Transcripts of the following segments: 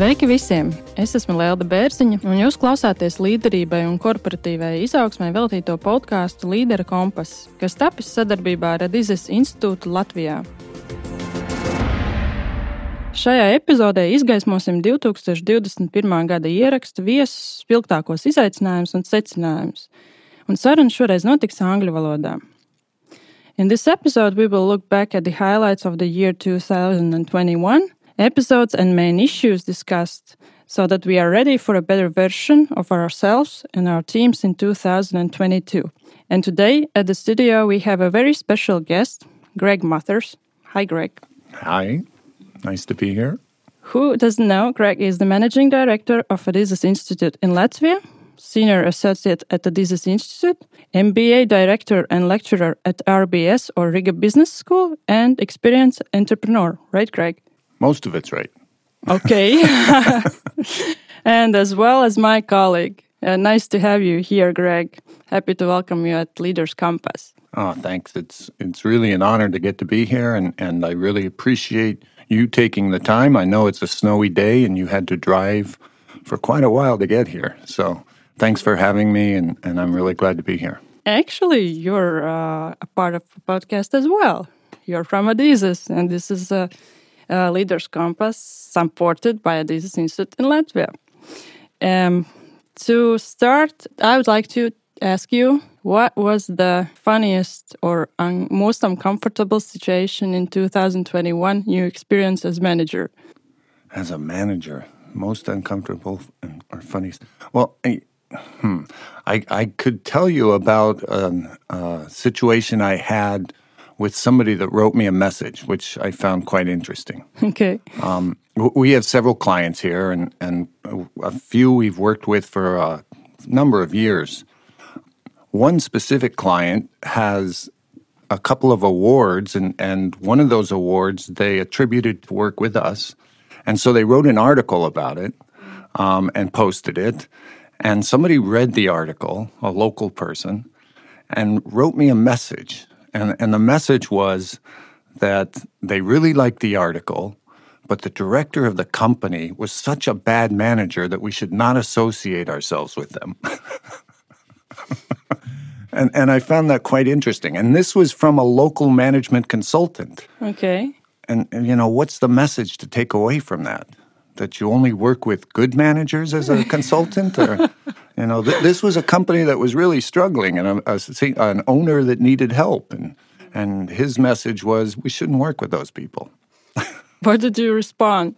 Sveiki visiem! Es esmu Lielda Bērziņa, un jūs klausāties līderībai un korporatīvai izaugsmai veltīto podkāstu Līdera kompass, kas tapis sadarbībā ar Radizes institūtu Latvijā. Šajā epizodē izgaismosim 2021. gada ierakstu viesus, spilgtākos izaicinājumus un secinājumus, un saruna šoreiz notiks angļu valodā. In this episode, we will look back at the highlights of the year 2021 episodes and main issues discussed so that we are ready for a better version of ourselves and our teams in 2022. And today at the studio, we have a very special guest, Greg Mathers. Hi, Greg. Hi, nice to be here. Who doesn't know, Greg is the managing director of Adizes Institute in Latvia, senior associate at the Adizes Institute, MBA director and lecturer at RBS or Riga Business School, and experienced entrepreneur, right, Greg? Most of it's right. Okay. and as well as my colleague. Uh, nice to have you here, Greg. Happy to welcome you at Leaders Compass. Oh, thanks. It's it's really an honor to get to be here, and, and I really appreciate you taking the time. I know it's a snowy day, and you had to drive for quite a while to get here. So thanks for having me, and, and I'm really glad to be here. Actually, you're uh, a part of the podcast as well. You're from Adizes, and this is a uh, Leaders Compass, supported by Adizes Institute in Latvia. Um, to start, I would like to ask you what was the funniest or un most uncomfortable situation in 2021 you experienced as manager? As a manager, most uncomfortable or funniest? Well, I, hmm, I, I could tell you about a, a situation I had with somebody that wrote me a message, which I found quite interesting. Okay. Um, we have several clients here, and, and a few we've worked with for a number of years. One specific client has a couple of awards, and, and one of those awards they attributed to work with us. And so they wrote an article about it um, and posted it. And somebody read the article, a local person, and wrote me a message and, and the message was that they really liked the article, but the director of the company was such a bad manager that we should not associate ourselves with them. and, and I found that quite interesting. And this was from a local management consultant. Okay. And, and you know, what's the message to take away from that? That you only work with good managers as a consultant or you know th- this was a company that was really struggling and um, a, a, an owner that needed help and and his message was we shouldn't work with those people. What did you respond?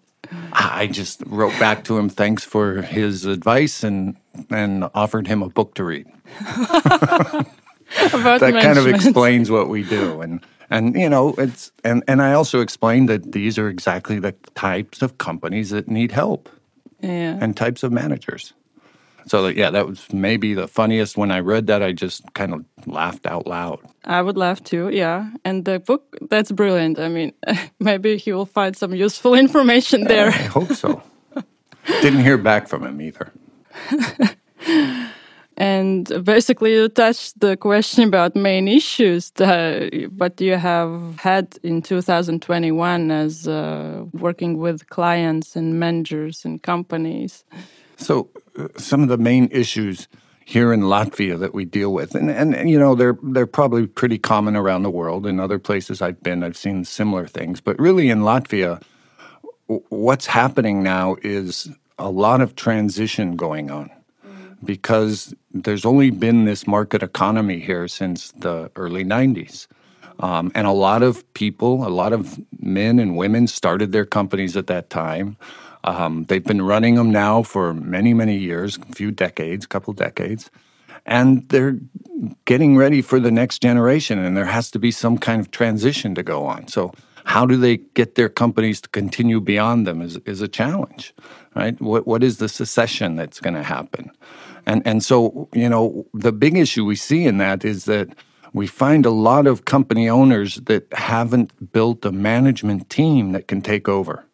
I just wrote back to him thanks for his advice and and offered him a book to read. That kind of explains what we do and and you know, it's and and I also explained that these are exactly the types of companies that need help. Yeah. And types of managers. So yeah, that was maybe the funniest when I read that I just kind of laughed out loud. I would laugh too, yeah. And the book that's brilliant. I mean, maybe he will find some useful information there. I hope so. Didn't hear back from him either. And basically, you touched the question about main issues that what you have had in 2021 as uh, working with clients and managers and companies. So, uh, some of the main issues here in Latvia that we deal with, and, and, and you know they're they're probably pretty common around the world. In other places I've been, I've seen similar things, but really in Latvia, what's happening now is a lot of transition going on because there's only been this market economy here since the early 90s. Um, and a lot of people, a lot of men and women started their companies at that time. Um, they've been running them now for many, many years, a few decades, a couple decades. And they're getting ready for the next generation, and there has to be some kind of transition to go on. So, how do they get their companies to continue beyond them is, is a challenge, right? What, what is the succession that's going to happen? And and so, you know, the big issue we see in that is that we find a lot of company owners that haven't built a management team that can take over.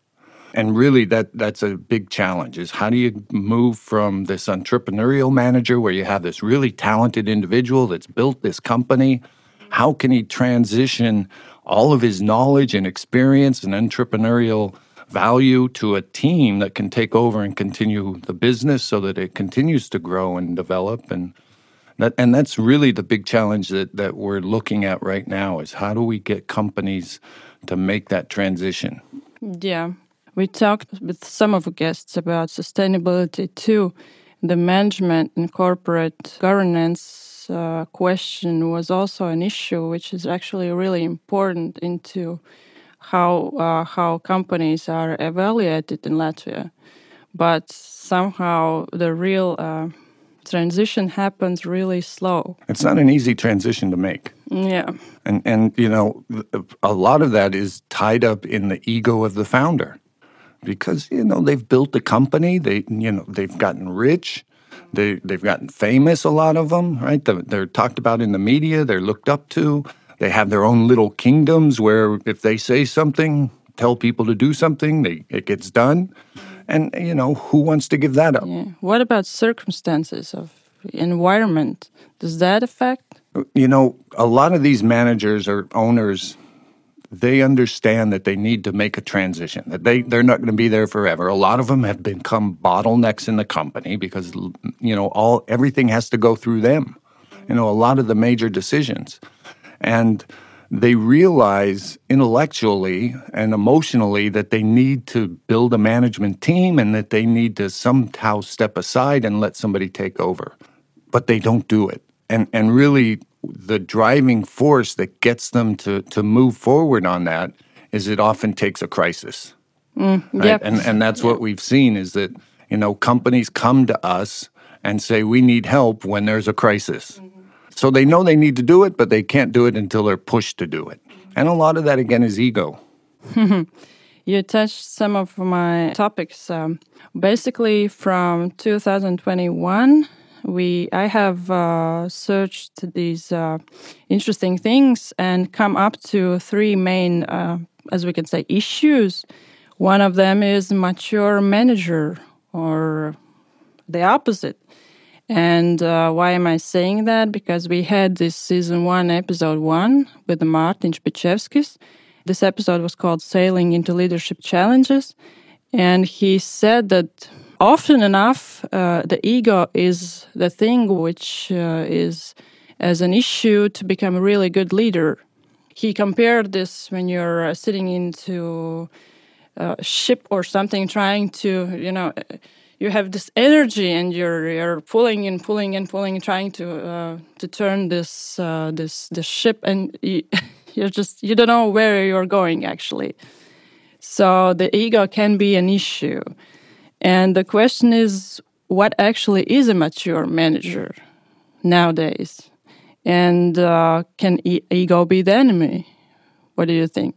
And really that that's a big challenge is how do you move from this entrepreneurial manager where you have this really talented individual that's built this company, how can he transition all of his knowledge and experience and entrepreneurial value to a team that can take over and continue the business so that it continues to grow and develop. And that, and that's really the big challenge that, that we're looking at right now is how do we get companies to make that transition? Yeah. We talked with some of the guests about sustainability too. The management and corporate governance uh, question was also an issue which is actually really important into how uh, how companies are evaluated in Latvia, but somehow the real uh, transition happens really slow. It's not an easy transition to make. Yeah, and and you know a lot of that is tied up in the ego of the founder, because you know they've built a company, they you know they've gotten rich. They, they've gotten famous, a lot of them, right? They're, they're talked about in the media, they're looked up to they have their own little kingdoms where if they say something, tell people to do something, they, it gets done. And, you know, who wants to give that up? Yeah. What about circumstances of environment? Does that affect? You know, a lot of these managers or owners, they understand that they need to make a transition, that they, they're not going to be there forever. A lot of them have become bottlenecks in the company because, you know, all everything has to go through them. You know, a lot of the major decisions. And they realize intellectually and emotionally that they need to build a management team and that they need to somehow step aside and let somebody take over. But they don't do it. And, and really, the driving force that gets them to, to move forward on that is it often takes a crisis. Mm, right? yep. And, and that's what we've seen is that, you know, companies come to us and say, we need help when there's a crisis. Mm-hmm. So they know they need to do it, but they can't do it until they're pushed to do it. And a lot of that, again, is ego. you touched some of my topics. Um, basically, from 2021, we I have uh, searched these uh, interesting things and come up to three main, uh, as we can say, issues. One of them is mature manager, or the opposite. And uh, why am I saying that? Because we had this season one, episode one with Martin Spichevskis. This episode was called Sailing into Leadership Challenges. And he said that often enough, uh, the ego is the thing which uh, is as an issue to become a really good leader. He compared this when you're uh, sitting into a ship or something, trying to, you know, you have this energy and you're you're pulling and pulling and pulling, trying to uh, to turn this uh, this this ship, and you, you're just you don't know where you're going actually. So the ego can be an issue, and the question is, what actually is a mature manager nowadays, and uh, can e ego be the enemy? What do you think?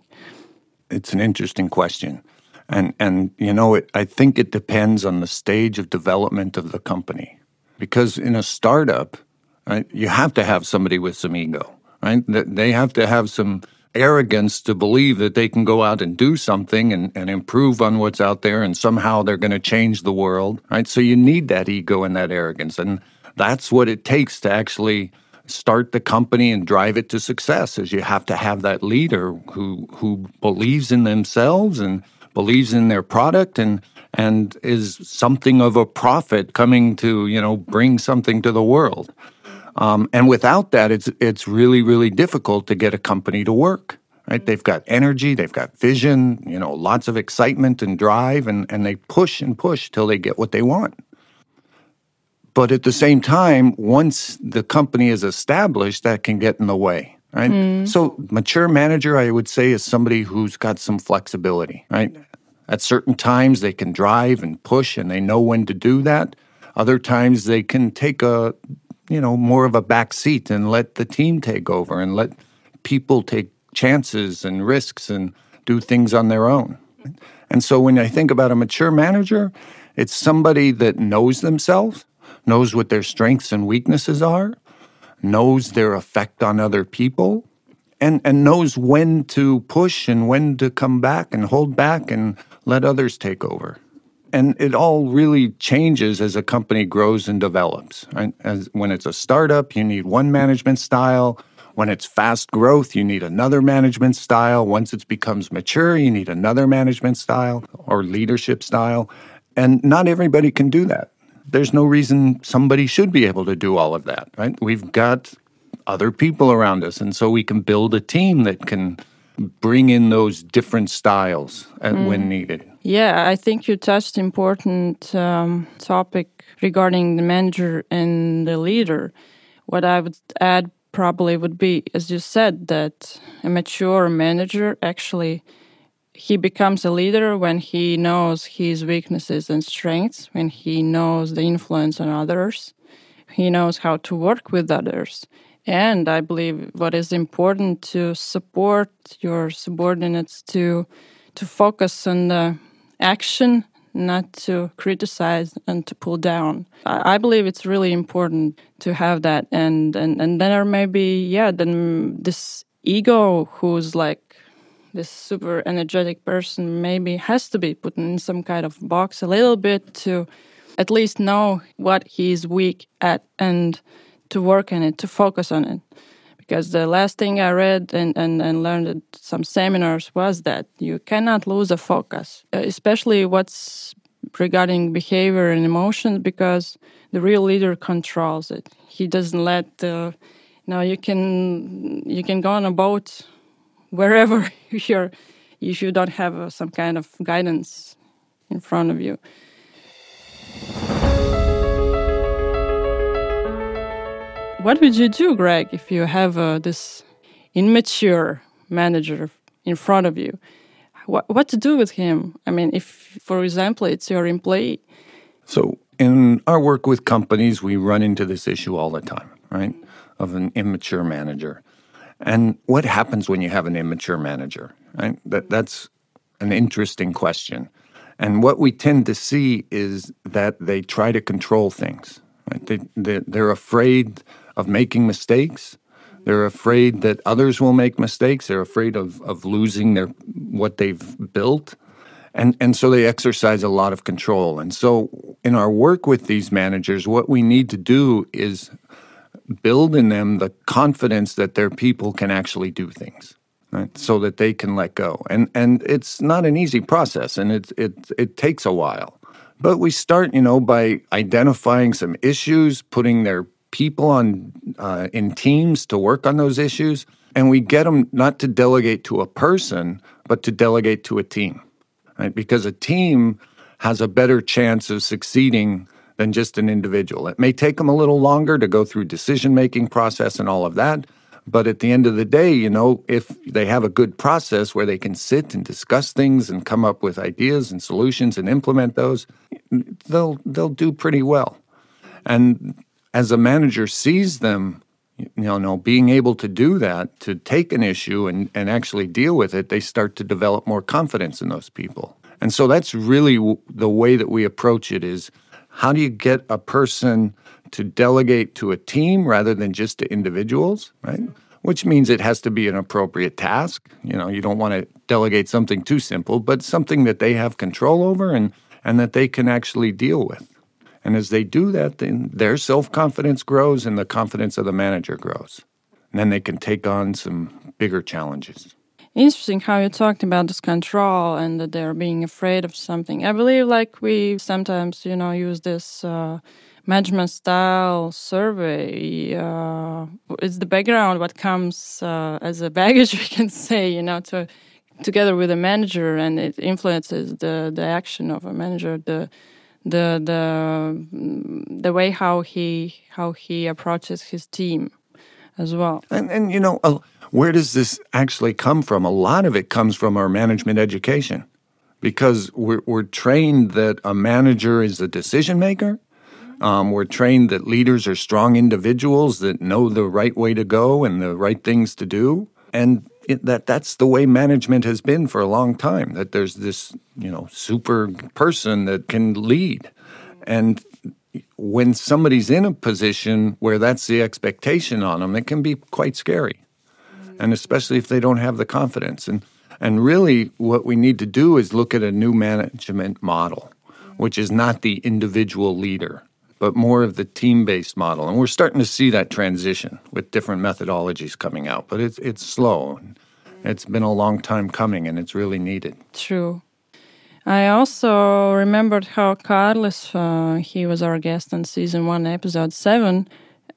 It's an interesting question. And and you know, it, I think it depends on the stage of development of the company, because in a startup, right, you have to have somebody with some ego, right? They have to have some arrogance to believe that they can go out and do something and, and improve on what's out there, and somehow they're going to change the world, right? So you need that ego and that arrogance, and that's what it takes to actually start the company and drive it to success. Is you have to have that leader who who believes in themselves and believes in their product and and is something of a prophet coming to you know bring something to the world. Um, and without that, it's it's really really difficult to get a company to work. Right? They've got energy, they've got vision, you know, lots of excitement and drive, and and they push and push till they get what they want. But at the same time, once the company is established, that can get in the way right? Mm. So, mature manager, I would say, is somebody who's got some flexibility, right? At certain times, they can drive and push, and they know when to do that. Other times, they can take a, you know, more of a back seat and let the team take over and let people take chances and risks and do things on their own. And so, when I think about a mature manager, it's somebody that knows themselves, knows what their strengths and weaknesses are, knows their effect on other people and, and knows when to push and when to come back and hold back and let others take over. And it all really changes as a company grows and develops. Right? As when it's a startup, you need one management style. When it's fast growth, you need another management style. Once it becomes mature, you need another management style or leadership style. And not everybody can do that. There's no reason somebody should be able to do all of that, right? We've got other people around us. And so we can build a team that can bring in those different styles mm. when needed. Yeah, I think you touched important um, topic regarding the manager and the leader. What I would add probably would be, as you said, that a mature manager actually he becomes a leader when he knows his weaknesses and strengths, when he knows the influence on others, he knows how to work with others. And I believe what is important to support your subordinates to to focus on the action not to criticize and to pull down. I, I, believe it's really important to have that. And, and, and then there may be, yeah, then this ego who's like this super energetic person maybe has to be put in some kind of box a little bit to at least know what he's weak at and to work on it, to focus on it. Because the last thing I read and, and, and learned at some seminars was that you cannot lose a focus, uh, especially what's regarding behavior and emotions, because the real leader controls it. He doesn't let the, you know, you can you can go on a boat wherever you're if you don't have uh, some kind of guidance in front of you. What would you do, Greg, if you have uh, this immature manager in front of you? What, what to do with him? I mean, if, for example, it's your employee. So, in our work with companies, we run into this issue all the time, right? Of an immature manager. And what happens when you have an immature manager? Right? That, that's an interesting question. And what we tend to see is that they try to control things. Right? They, they, they're afraid of making mistakes. They're afraid that others will make mistakes. They're afraid of, of losing their what they've built. And, and so they exercise a lot of control. And so in our work with these managers, what we need to do is build in them the confidence that their people can actually do things. Right? So that they can let go. And and it's not an easy process and it it it takes a while. But we start, you know, by identifying some issues, putting their people on uh, in teams to work on those issues, and we get them not to delegate to a person, but to delegate to a team, right? Because a team has a better chance of succeeding than just an individual. It may take them a little longer to go through decision making process and all of that, but at the end of the day, you know, if they have a good process where they can sit and discuss things and come up with ideas and solutions and implement those, they'll they'll do pretty well. And as a manager sees them, you know, being able to do that, to take an issue and, and actually deal with it, they start to develop more confidence in those people. And so that's really the way that we approach it is how do you get a person to delegate to a team rather than just to individuals, right? Which means it has to be an appropriate task. You know, you don't want to delegate something too simple, but something that they have control over and, and that they can actually deal with. And as they do that, then their self confidence grows and the confidence of the manager grows. And then they can take on some bigger challenges. Interesting how you talked about this control and that they're being afraid of something. I believe, like, we sometimes, you know, use this uh, management style survey. Uh, it's the background, what comes uh, as a baggage, we can say, you know, to together with a manager, and it influences the, the action of a manager. The the the the way how he how he approaches his team as well. And and you know, where does this actually come from? A lot of it comes from our management education, because we're we're trained that a manager is a decision maker. Um, we're trained that leaders are strong individuals that know the right way to go and the right things to do, and it, that that's the way management has been for a long time. That there's this you know super person that can lead, and when somebody's in a position where that's the expectation on them, it can be quite scary, and especially if they don't have the confidence. and And really, what we need to do is look at a new management model, which is not the individual leader, but more of the team based model. And we're starting to see that transition with different methodologies coming out, but it's, it's slow. It's been a long time coming and it's really needed. True. I also remembered how Carlos, uh, he was our guest on season one, episode seven,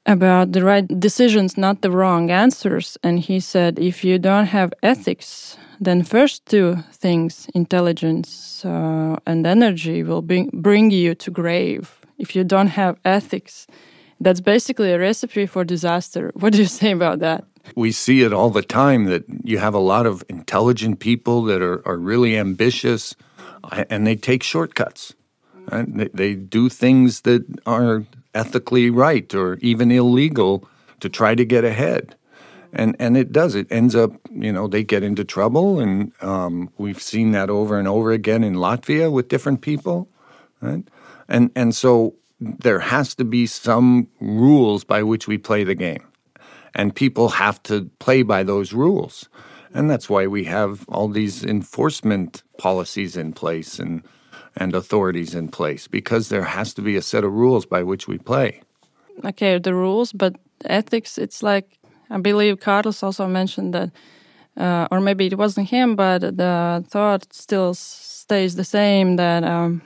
about the right decisions, not the wrong answers. And he said, if you don't have ethics, then first two things, intelligence uh, and energy, will bring, bring you to grave. If you don't have ethics, that's basically a recipe for disaster. What do you say about that? We see it all the time that you have a lot of intelligent people that are, are really ambitious and they take shortcuts. They, they do things that are ethically right or even illegal to try to get ahead. And, and it does. It ends up, you know, they get into trouble. And um, we've seen that over and over again in Latvia with different people. Right? And, and so there has to be some rules by which we play the game. And people have to play by those rules. And that's why we have all these enforcement policies in place and, and authorities in place, because there has to be a set of rules by which we play. Okay, the rules, but ethics, it's like, I believe Carlos also mentioned that, uh, or maybe it wasn't him, but the thought still stays the same that um,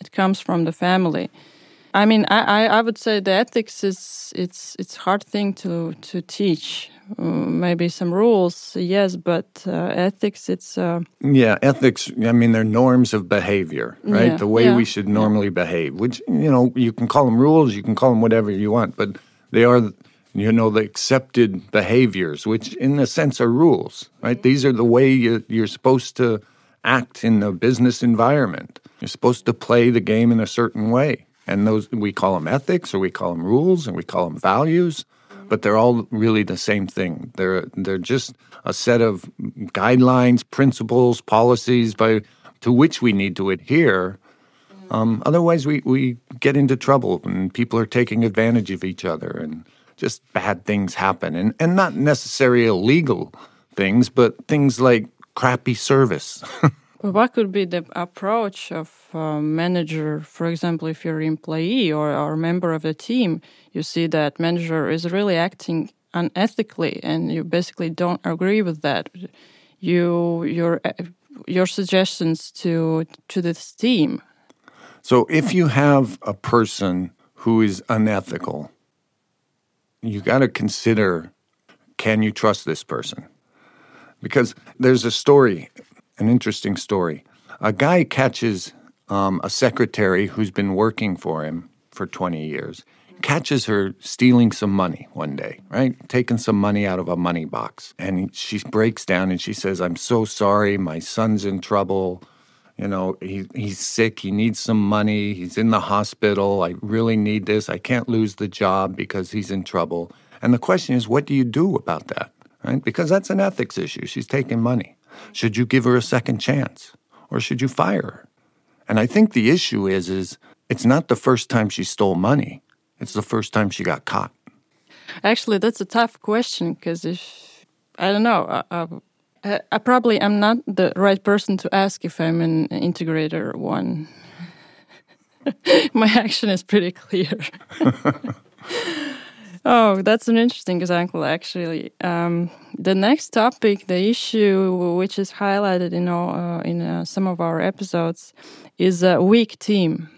it comes from the family. I mean, I, I would say the ethics is it's it's hard thing to to teach maybe some rules, yes, but uh, ethics, it's. Uh, yeah, ethics, I mean, they're norms of behavior, right? Yeah, the way yeah, we should normally yeah. behave, which, you know, you can call them rules, you can call them whatever you want, but they are, you know, the accepted behaviors, which in a sense are rules, right? These are the way you, you're supposed to act in the business environment. You're supposed to play the game in a certain way. And those, we call them ethics or we call them rules and we call them values but they're all really the same thing. They're they're just a set of guidelines, principles, policies by to which we need to adhere. Um, otherwise, we, we get into trouble and people are taking advantage of each other and just bad things happen. And, and not necessarily illegal things, but things like crappy service. what could be the approach of a manager, for example, if you're an employee or, or a member of the team, you see that manager is really acting unethically and you basically don't agree with that. You your uh, your suggestions to to this team. So if you have a person who is unethical, you got to consider can you trust this person? Because there's a story an interesting story. A guy catches um, a secretary who's been working for him for 20 years, catches her stealing some money one day, right? Taking some money out of a money box. And she breaks down and she says, I'm so sorry. My son's in trouble. You know, he, he's sick. He needs some money. He's in the hospital. I really need this. I can't lose the job because he's in trouble. And the question is, what do you do about that? Right? Because that's an ethics issue. She's taking money. Should you give her a second chance or should you fire her? And I think the issue is is it's not the first time she stole money. It's the first time she got caught. Actually, that's a tough question because if I don't know, I, I, I, probably am not the right person to ask if I'm an integrator one. My action is pretty clear. Oh, that's an interesting example, actually. Um, the next topic, the issue which is highlighted in all, uh, in uh, some of our episodes, is a weak team,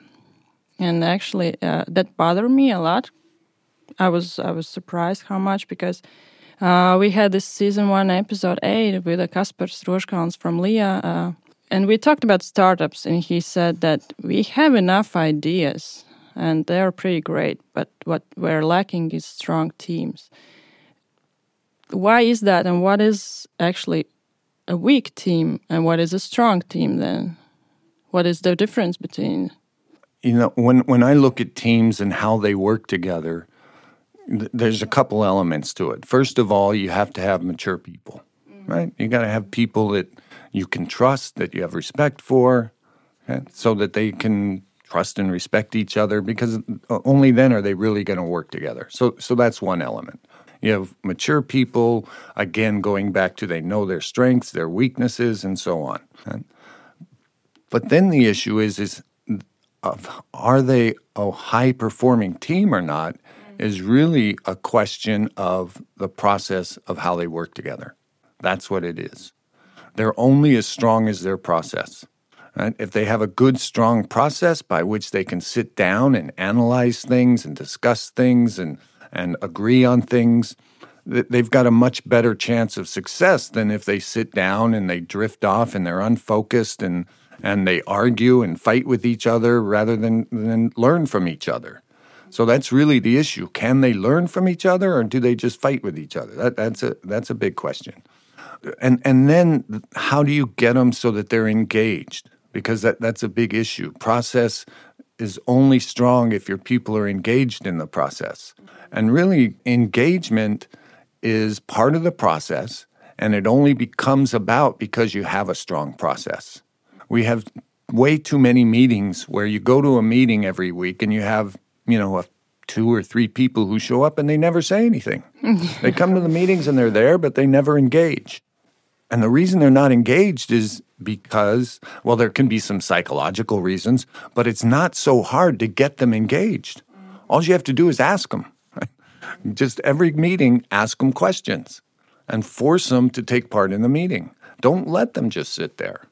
and actually uh, that bothered me a lot. I was I was surprised how much because uh, we had this season one episode eight with Kasper Stroškans from Leah, uh, and we talked about startups, and he said that we have enough ideas and they're pretty great. But what we're lacking is strong teams. Why is that, and what is actually a weak team, and what is a strong team then? What is the difference between? You know, when when I look at teams and how they work together, th there's a couple elements to it. First of all, you have to have mature people, mm -hmm. right? You got to have people that you can trust, that you have respect for, okay? so that they can trust and respect each other because uh, only then are they really going to work together. So so that's one element. You have mature people again going back to they know their strengths, their weaknesses and so on. But then the issue is is of are they a high performing team or not mm. is really a question of the process of how they work together. That's what it is. They're only as strong as their process. Right? If they have a good, strong process by which they can sit down and analyze things and discuss things and, and agree on things, they've got a much better chance of success than if they sit down and they drift off and they're unfocused and, and they argue and fight with each other rather than, than learn from each other. So that's really the issue. Can they learn from each other or do they just fight with each other? That, that's, a, that's a big question. And, and then how do you get them so that they're engaged? Because that, that's a big issue. Process is only strong if your people are engaged in the process. And really, engagement is part of the process, and it only becomes about because you have a strong process. We have way too many meetings where you go to a meeting every week and you have you know, a, two or three people who show up and they never say anything. they come to the meetings and they're there, but they never engage. And the reason they're not engaged is because, well, there can be some psychological reasons, but it's not so hard to get them engaged. All you have to do is ask them. Just every meeting, ask them questions and force them to take part in the meeting. Don't let them just sit there.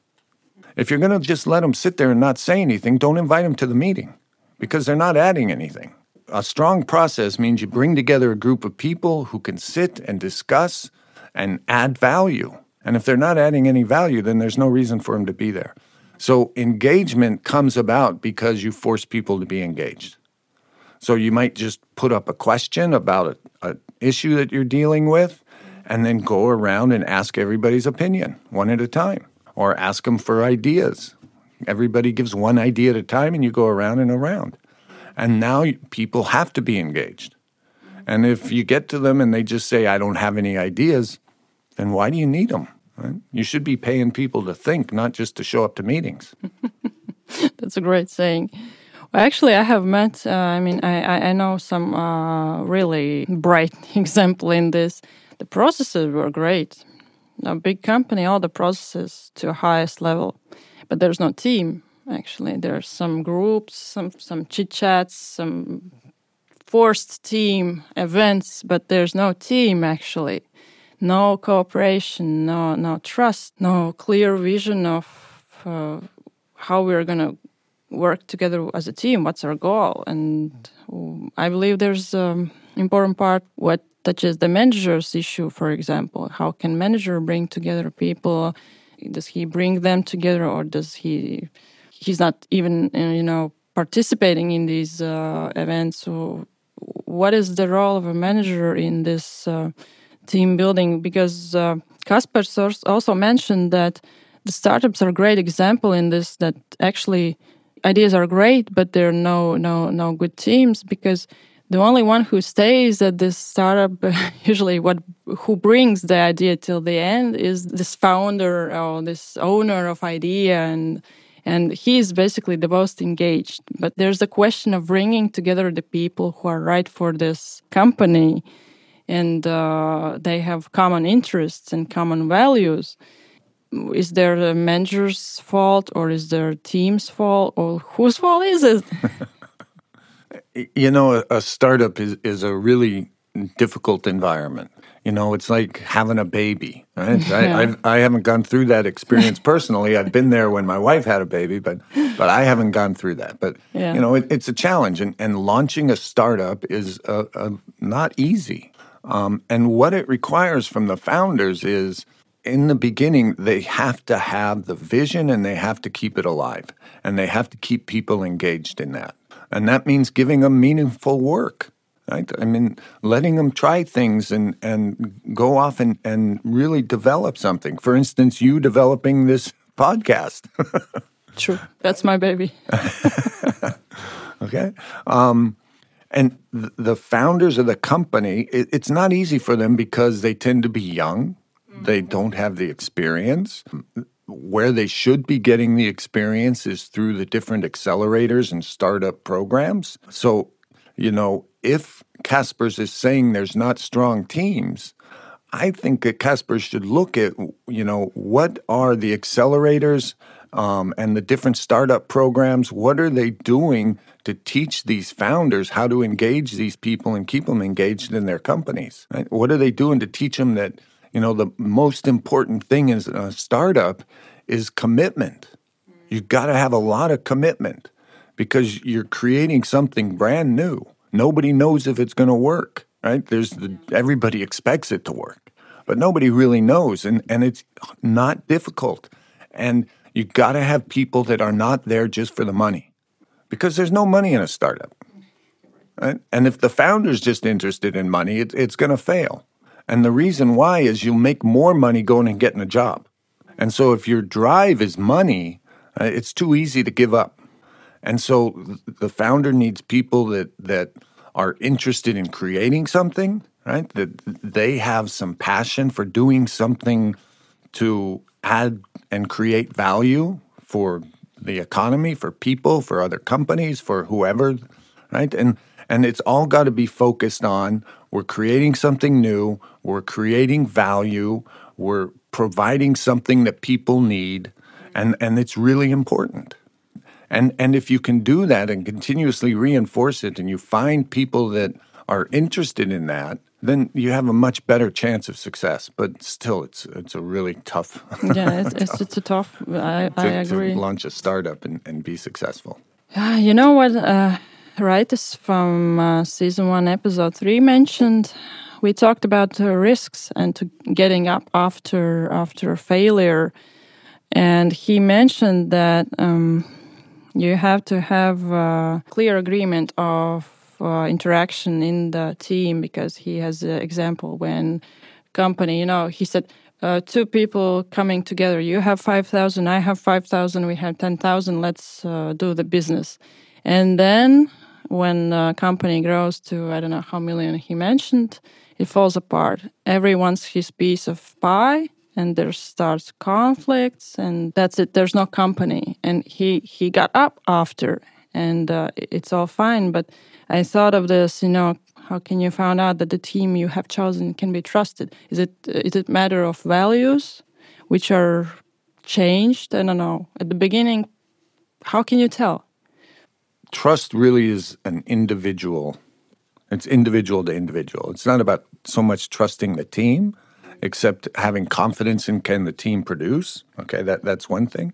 If you're going to just let them sit there and not say anything, don't invite them to the meeting because they're not adding anything. A strong process means you bring together a group of people who can sit and discuss and add value. And if they're not adding any value, then there's no reason for them to be there. So engagement comes about because you force people to be engaged. So you might just put up a question about an issue that you're dealing with and then go around and ask everybody's opinion one at a time or ask them for ideas Everybody gives one idea at a time and you go around and around. And now people have to be engaged. And if you get to them and they just say, I don't have any ideas, then why do you need them? Right? You should be paying people to think, not just to show up to meetings. That's a great saying. Well, actually, I have met, uh, I mean, I, I know some uh, really bright example in this. The processes were great. A big company, all the processes to highest level but there's no team actually there's some groups some some chit chats some forced team events but there's no team actually no cooperation no no trust no clear vision of uh, how we're going to work together as a team what's our goal and i believe there's an um, important part what touches the manager's issue for example how can manager bring together people does he bring them together, or does he? He's not even you know participating in these uh, events. So, what is the role of a manager in this uh, team building? Because uh, Kasper also mentioned that the startups are a great example in this. That actually ideas are great, but there are no no no good teams because the only one who stays at this startup usually what who brings the idea till the end is this founder or this owner of idea and and he's basically the most engaged but there's a question of bringing together the people who are right for this company and uh, they have common interests and common values is there the manager's fault or is there team's fault or whose fault is it You know, a, a startup is, is a really difficult environment. You know, it's like having a baby. Right? Yeah. I, I've, I haven't gone through that experience personally. I've been there when my wife had a baby, but but I haven't gone through that. But yeah. you know, it, it's a challenge, and, and launching a startup is a, a not easy. Um, and what it requires from the founders is, in the beginning, they have to have the vision and they have to keep it alive, and they have to keep people engaged in that. And that means giving them meaningful work. Right? I mean, letting them try things and, and go off and, and really develop something. For instance, you developing this podcast. True. That's my baby. okay. Um, and th- the founders of the company, it, it's not easy for them because they tend to be young. They mm-hmm. don't have the experience where they should be getting the experience is through the different accelerators and startup programs. So, you know, if Kasper's is saying there's not strong teams, I think that should look at, you know, what are the accelerators um, and the different startup programs. What are they doing to teach these founders how to engage these people and keep them engaged in their companies? Right? What are they doing to teach them that you know the most important thing is a startup is commitment. You've got to have a lot of commitment because you're creating something brand new. Nobody knows if it's going to work, right? There's the, everybody expects it to work, but nobody really knows, and and it's not difficult. And you got to have people that are not there just for the money, because there's no money in a startup. Right? And if the founder's just interested in money, it, it's going to fail. And the reason why is you'll make more money going and getting a job. And so if your drive is money, uh, it's too easy to give up. And so the founder needs people that that are interested in creating something, right? That they have some passion for doing something to add and create value for the economy, for people, for other companies, for whoever, right? And and it's all got to be focused on we're creating something new, we're creating value, we're providing something that people need, and, and it's really important. And, and if you can do that and continuously reinforce it, and you find people that are interested in that, then you have a much better chance of success. But still, it's it's a really tough. yeah, it's, it's, it's a tough. I, to, I agree. To launch a startup and, and be successful. Uh, you know what? Uh, writers from uh, season one, episode three mentioned we talked about the risks and to getting up after after failure, and he mentioned that um, you have to have a clear agreement of uh, interaction in the team because he has an example when company, you know, he said. Uh, two people coming together. You have 5,000, I have 5,000, we have 10,000, let's uh, do the business. And then when a company grows to I don't know how million he mentioned, it falls apart. Everyone's his piece of pie, and there starts conflicts, and that's it. There's no company, and he he got up after, and uh, it's all fine. But I thought of this, you know, how can you find out that the team you have chosen can be trusted? Is it is it matter of values, which are changed? I don't know. At the beginning, how can you tell? trust really is an individual. It's individual to individual. It's not about so much trusting the team, except having confidence in can the team produce. Okay, that that's one thing.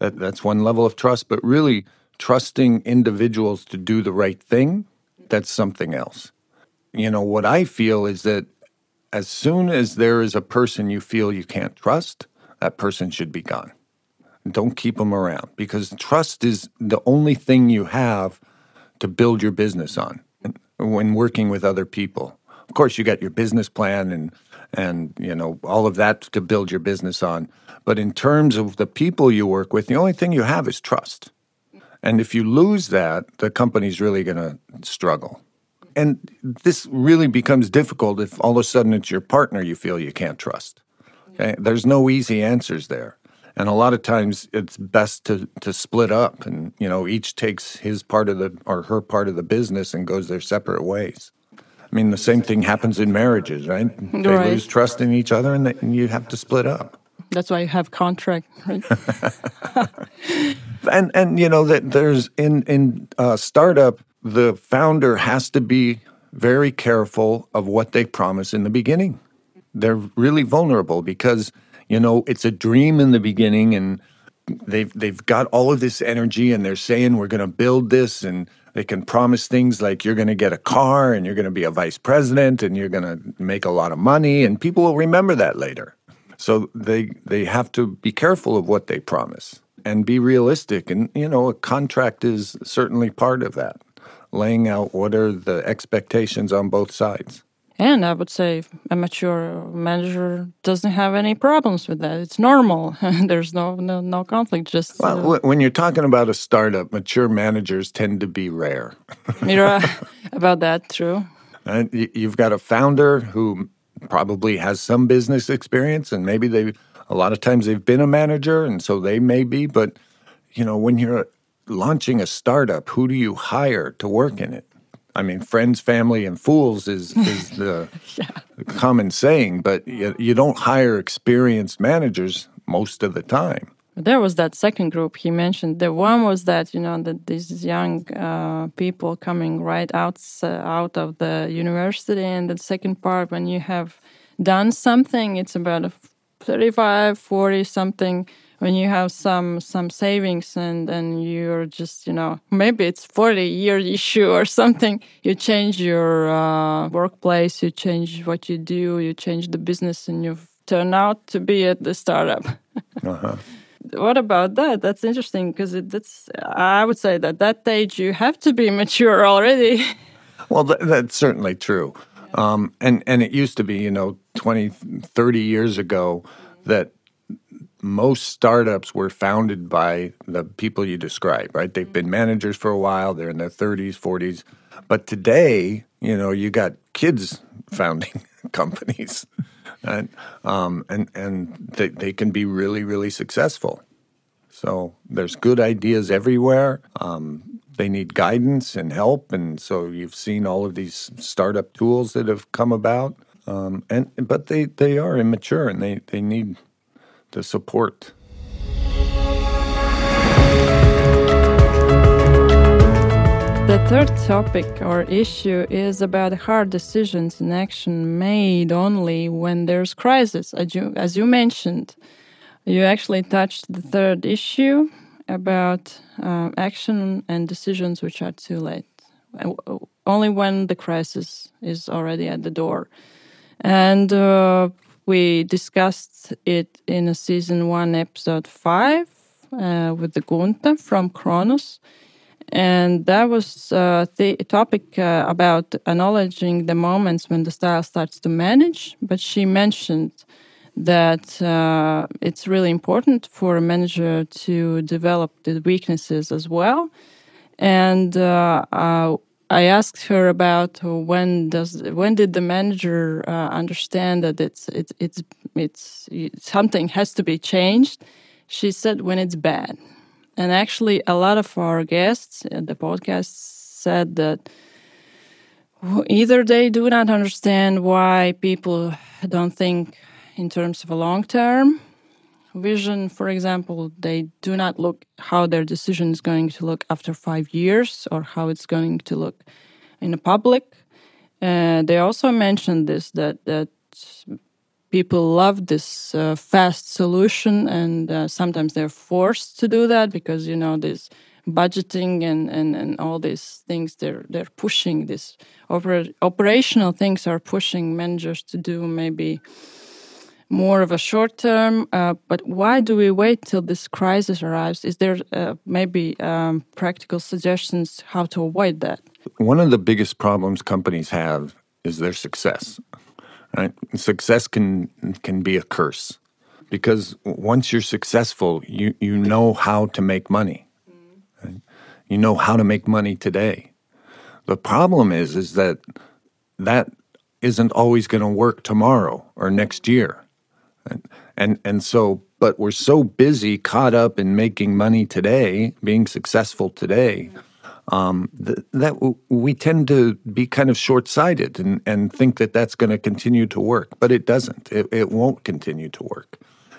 That that's one level of trust. But really, trusting individuals to do the right thing, that's something else. You know what I feel is that as soon as there is a person you feel you can't trust, that person should be gone. Don't keep them around because trust is the only thing you have to build your business on when working with other people. Of course, you got your business plan and and you know all of that to build your business on. But in terms of the people you work with, the only thing you have is trust. And if you lose that, the company's really going to struggle. And this really becomes difficult if all of a sudden it's your partner you feel you can't trust. Okay? There's no easy answers there and a lot of times it's best to to split up and you know each takes his part of the or her part of the business and goes their separate ways i mean the same thing happens in marriages right they right. lose trust in each other and, they, and you have to split up that's why you have contract right and and you know that there's in in uh, startup the founder has to be very careful of what they promise in the beginning they're really vulnerable because you know, it's a dream in the beginning and they've they've got all of this energy and they're saying we're going to build this and they can promise things like you're going to get a car and you're going to be a vice president and you're going to make a lot of money and people will remember that later. So they they have to be careful of what they promise and be realistic and you know a contract is certainly part of that laying out what are the expectations on both sides. And I would say a mature manager doesn't have any problems with that. It's normal. There's no, no no conflict. Just well, uh, when you're talking about a startup, mature managers tend to be rare. You're about that, true. And you've got a founder who probably has some business experience, and maybe they a lot of times they've been a manager, and so they may be. But you know, when you're launching a startup, who do you hire to work in it? I mean, friends, family, and fools is, is the yeah. common saying, but you, you don't hire experienced managers most of the time. there was that second group he mentioned. The one was that you know that these young uh, people coming right out uh, out of the university, and the second part when you have done something, it's about a 35, 40 something. When you have some some savings and and you're just you know maybe it's 40 year issue or something, you change your uh, workplace, you change what you do, you change the business, and you turn out to be at the startup. uh-huh what about that? That's interesting because that's I would say that that age you have to be mature already. well, th- that's certainly true. Um, and and it used to be, you know, 20, 30 years ago that most startups were founded by the people you describe, right? They've been managers for a while, they're in their 30s, 40s. But today, you know, you got kids founding companies and um, and and they, they can be really really successful. So there's good ideas everywhere. Um, they need guidance and help, and so you've seen all of these startup tools that have come about. Um, and but they, they are immature and they, they need the support. The third topic or issue is about hard decisions and action made only when there's crisis. As you, as you mentioned, you actually touched the third issue about uh, action and decisions which are too late, only when the crisis is already at the door. And uh, we discussed it in a season one, episode five, uh, with the Gunta from Kronos and that was uh, the topic uh, about acknowledging the moments when the style starts to manage. But she mentioned that uh, it's really important for a manager to develop the weaknesses as well. And uh, uh, I asked her about when does when did the manager uh, understand that it's it's it's it's something has to be changed. She said when it's bad and actually, a lot of our guests at the podcast said that either they do not understand why people don't think in terms of a long term vision for example they do not look how their decision is going to look after five years or how it's going to look in the public. Uh, they also mentioned this that that people love this uh, fast solution and uh, sometimes they're forced to do that because you know this budgeting and, and, and all these things they're they're pushing this. Oper- operational things are pushing managers to do maybe more of a short term uh, but why do we wait till this crisis arrives is there uh, maybe um, practical suggestions how to avoid that one of the biggest problems companies have is their success Right? Success can can be a curse because once you're successful, you you know how to make money. Right? You know how to make money today. The problem is is that that isn't always going to work tomorrow or next year. And, and and so but we're so busy caught up in making money today, being successful today, um, th- that w- we tend to be kind of short sighted and, and think that that's going to continue to work, but it doesn't. It, it won't continue to work.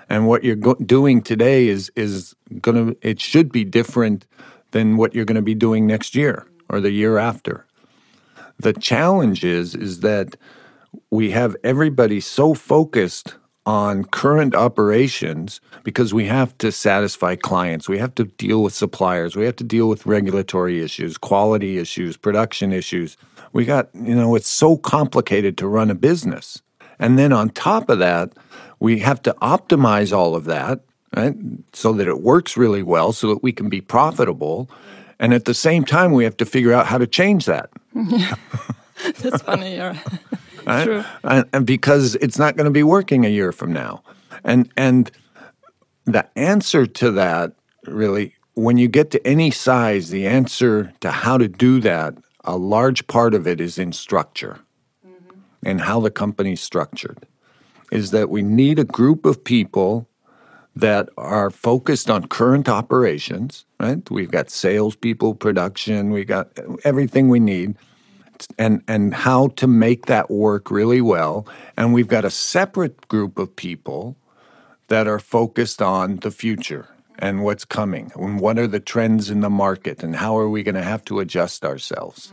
And what you're go- doing today is is going to it should be different than what you're going to be doing next year or the year after. The challenge is is that we have everybody so focused on current operations because we have to satisfy clients. We have to deal with suppliers. We have to deal with regulatory issues, quality issues, production issues. We got, you know, it's so complicated to run a business. And then on top of that, we have to optimize all of that, right? So that it works really well so that we can be profitable. And at the same time, we have to figure out how to change that. That's funny. Right? True. And, and because it's not going to be working a year from now. And and the answer to that really when you get to any size, the answer to how to do that, a large part of it is in structure mm-hmm. and how the company's structured. Is that we need a group of people that are focused on current operations, right? We've got salespeople, production, we've got everything we need and and how to make that work really well. And we've got a separate group of people that are focused on the future and what's coming and what are the trends in the market and how are we going to have to adjust ourselves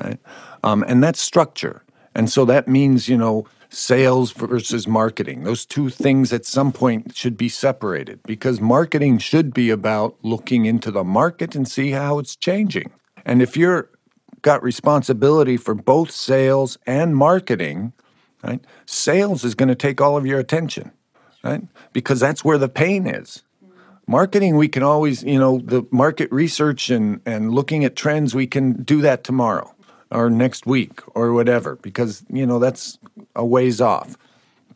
right? Um, and that's structure. And so that means you know sales versus marketing. Those two things at some point should be separated because marketing should be about looking into the market and see how it's changing. And if you're got responsibility for both sales and marketing right? Sales is going to take all of your attention right? Because that's where the pain is. Marketing we can always you know the market research and and looking at trends we can do that tomorrow or next week or whatever because you know that's a ways off.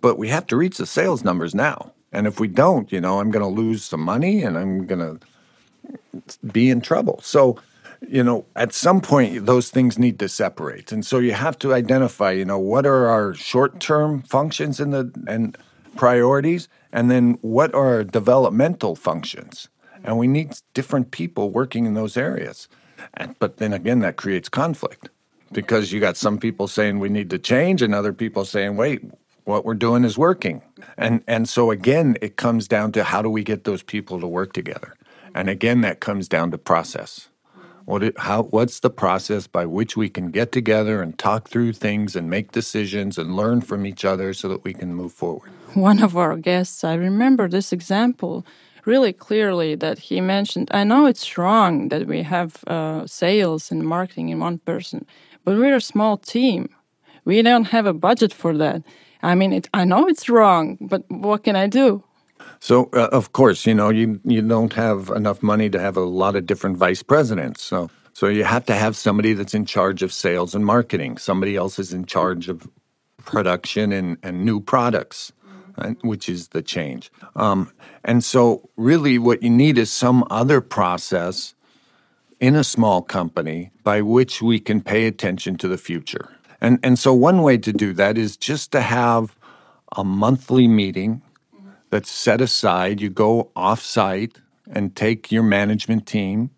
But we have to reach the sales numbers now. And if we don't you know i'm going to lose some money and i'm going to be in trouble. So you know at some point those things need to separate and so you have to identify you know what are our short-term functions in the and priorities and then what are developmental functions? And we need different people working in those areas. But then again, that creates conflict because you got some people saying we need to change and other people saying, wait, what we're doing is working. And, and so again, it comes down to how do we get those people to work together? And again, that comes down to process. What it, how, what's the process by which we can get together and talk through things and make decisions and learn from each other so that we can move forward? One of our guests, I remember this example really clearly that he mentioned. I know it's wrong that we have uh, sales and marketing in one person, but we're a small team. We don't have a budget for that. I mean, it, I know it's wrong, but what can I do? So, uh, of course, you know, you, you don't have enough money to have a lot of different vice presidents. So, so you have to have somebody that's in charge of sales and marketing. Somebody else is in charge of production and, and new products, right, which is the change. Um, and so, really, what you need is some other process in a small company by which we can pay attention to the future. And, and so, one way to do that is just to have a monthly meeting that's set aside. You go off site and take your management team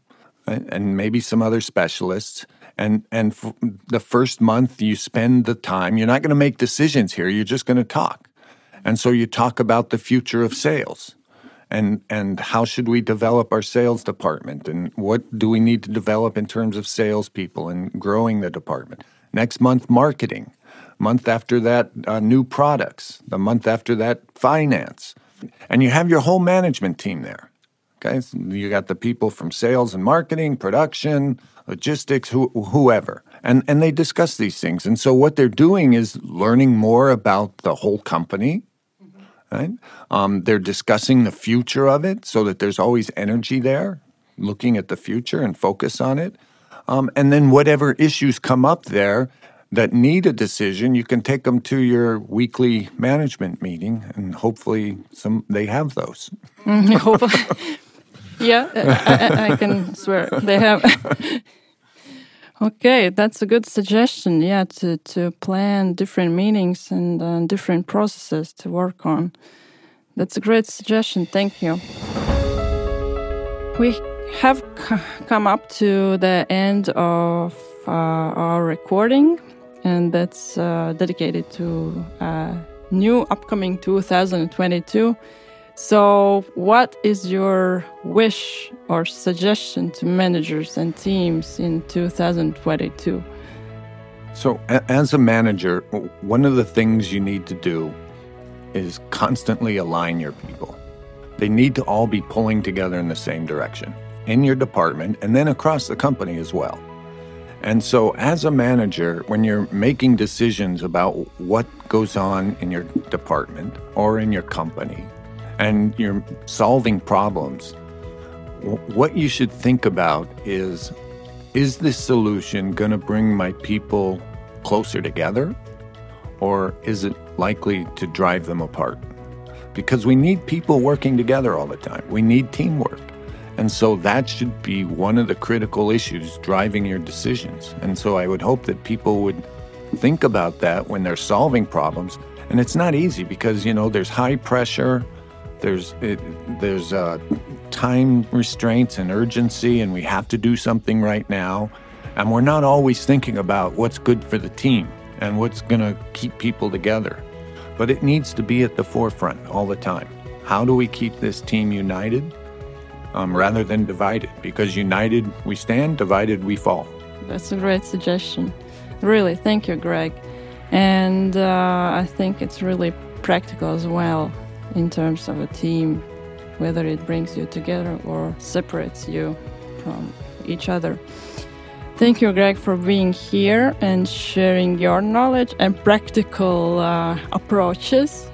and maybe some other specialists. And, and the first month you spend the time, you're not going to make decisions here, you're just going to talk. And so you talk about the future of sales and, and how should we develop our sales department and what do we need to develop in terms of salespeople and growing the department. Next month, marketing. Month after that, uh, new products. The month after that, finance. And you have your whole management team there. Okay, so you got the people from sales and marketing, production, logistics, who, whoever, and and they discuss these things. And so what they're doing is learning more about the whole company. Right? Um, they're discussing the future of it, so that there's always energy there, looking at the future and focus on it. Um, and then whatever issues come up there, that need a decision, you can take them to your weekly management meeting, and hopefully, some they have those. yeah, I, I, can swear they have. okay, that's a good suggestion. Yeah, to to plan different meetings and uh, different processes to work on. That's a great suggestion. Thank you. We have come up to the end of uh, our recording and that's uh, dedicated to uh, new upcoming 2022. So, what is your wish or suggestion to managers and teams in 2022? So, as a manager, one of the things you need to do is constantly align your people. They need to all be pulling together in the same direction in your department and then across the company as well. And so, as a manager, when you're making decisions about what goes on in your department or in your company, and you're solving problems, what you should think about is is this solution going to bring my people closer together, or is it likely to drive them apart? Because we need people working together all the time, we need teamwork. And so that should be one of the critical issues driving your decisions. And so I would hope that people would think about that when they're solving problems. And it's not easy because, you know, there's high pressure, there's, it, there's uh, time restraints and urgency, and we have to do something right now. And we're not always thinking about what's good for the team and what's going to keep people together. But it needs to be at the forefront all the time. How do we keep this team united? Um, rather than divided, because united we stand, divided we fall. That's a great suggestion. Really, thank you, Greg. And uh, I think it's really practical as well in terms of a team, whether it brings you together or separates you from each other. Thank you, Greg, for being here and sharing your knowledge and practical uh, approaches.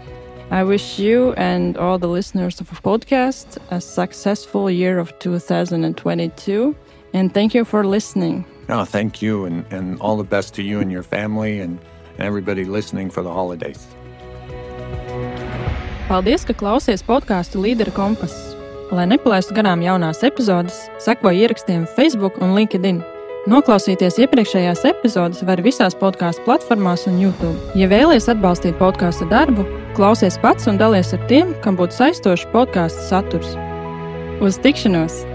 I wish you and all the listeners of the podcast a successful year of 2022. And thank you for listening. No, thank you, and, and all the best to you and your family and, and everybody listening for the holidays. Paldies, ka klausies podkāstu Līdera kompass. Lai nepalaistu garām jaunās epizodes, sekojiet ierakstiem Facebook un LinkedIn. Noklausīties iepriekšējās epizodes var visās podkāstu platformās un YouTube. Ja vēlaties atbalstīt podkāstu darbu, klausies pats un dalies ar tiem, kam būtu saistošs podkāstu saturs. Uz tikšanos!